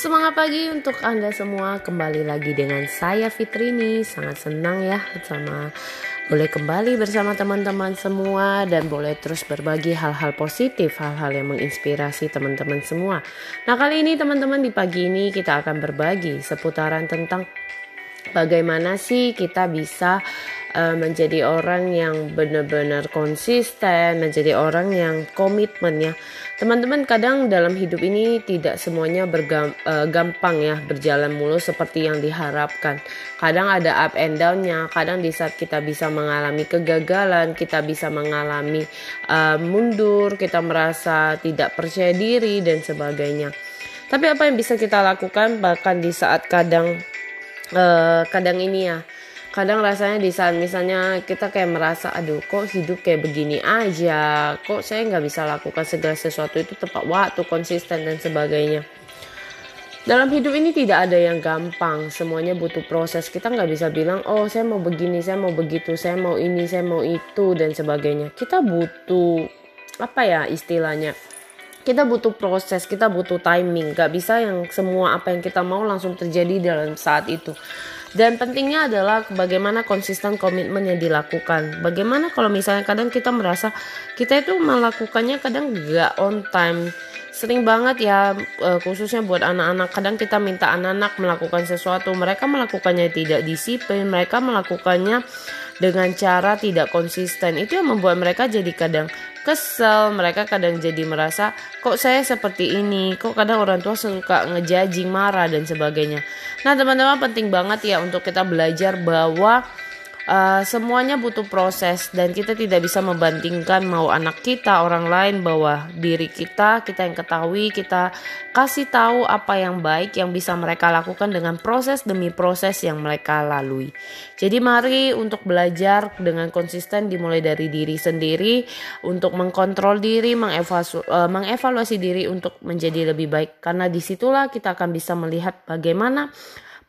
Semangat pagi untuk Anda semua Kembali lagi dengan saya Fitrini Sangat senang ya sama boleh kembali bersama teman-teman semua dan boleh terus berbagi hal-hal positif, hal-hal yang menginspirasi teman-teman semua. Nah, kali ini teman-teman di pagi ini kita akan berbagi seputaran tentang bagaimana sih kita bisa uh, menjadi orang yang benar-benar konsisten, menjadi orang yang komitmen ya. Teman-teman kadang dalam hidup ini tidak semuanya bergam, uh, gampang ya berjalan mulus seperti yang diharapkan. Kadang ada up and downnya, kadang di saat kita bisa mengalami kegagalan, kita bisa mengalami uh, mundur, kita merasa tidak percaya diri dan sebagainya. Tapi apa yang bisa kita lakukan bahkan di saat kadang uh, kadang ini ya kadang rasanya di saat misalnya kita kayak merasa aduh kok hidup kayak begini aja? Kok saya nggak bisa lakukan segala sesuatu itu tepat waktu konsisten dan sebagainya? Dalam hidup ini tidak ada yang gampang. Semuanya butuh proses. Kita nggak bisa bilang oh saya mau begini saya mau begitu saya mau ini saya mau itu dan sebagainya. Kita butuh apa ya istilahnya kita butuh proses, kita butuh timing. Gak bisa yang semua apa yang kita mau langsung terjadi dalam saat itu. Dan pentingnya adalah bagaimana konsisten komitmen yang dilakukan. Bagaimana kalau misalnya kadang kita merasa kita itu melakukannya kadang gak on time. Sering banget ya eh, khususnya buat anak-anak kadang kita minta anak-anak melakukan sesuatu mereka melakukannya tidak disiplin mereka melakukannya dengan cara tidak konsisten itu yang membuat mereka jadi kadang kesel mereka kadang jadi merasa kok saya seperti ini? Kok kadang orang tua suka ngejajing marah dan sebagainya. Nah teman-teman penting banget ya untuk kita belajar bahwa uh, semuanya butuh proses dan kita tidak bisa membandingkan mau anak kita orang lain bahwa diri kita. Kita yang ketahui kita kasih tahu apa yang baik yang bisa mereka lakukan dengan proses demi proses yang mereka lalui. Jadi mari untuk belajar dengan konsisten dimulai dari diri sendiri untuk mengkontrol diri uh, mengevaluasi diri untuk menjadi lebih baik. Karena di situlah kita akan bisa melihat bagaimana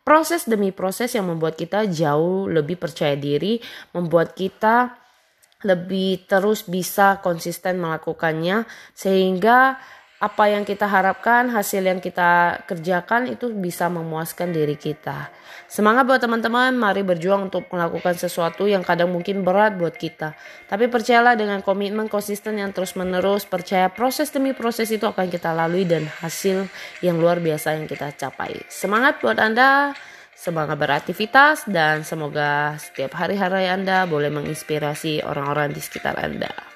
proses demi proses yang membuat kita jauh lebih percaya diri, membuat kita lebih terus bisa konsisten melakukannya sehingga apa yang kita harapkan, hasil yang kita kerjakan itu bisa memuaskan diri kita. Semangat buat teman-teman, mari berjuang untuk melakukan sesuatu yang kadang mungkin berat buat kita. Tapi percayalah dengan komitmen konsisten yang terus-menerus, percaya proses demi proses itu akan kita lalui dan hasil yang luar biasa yang kita capai. Semangat buat Anda, semangat beraktivitas dan semoga setiap hari-hari Anda boleh menginspirasi orang-orang di sekitar Anda.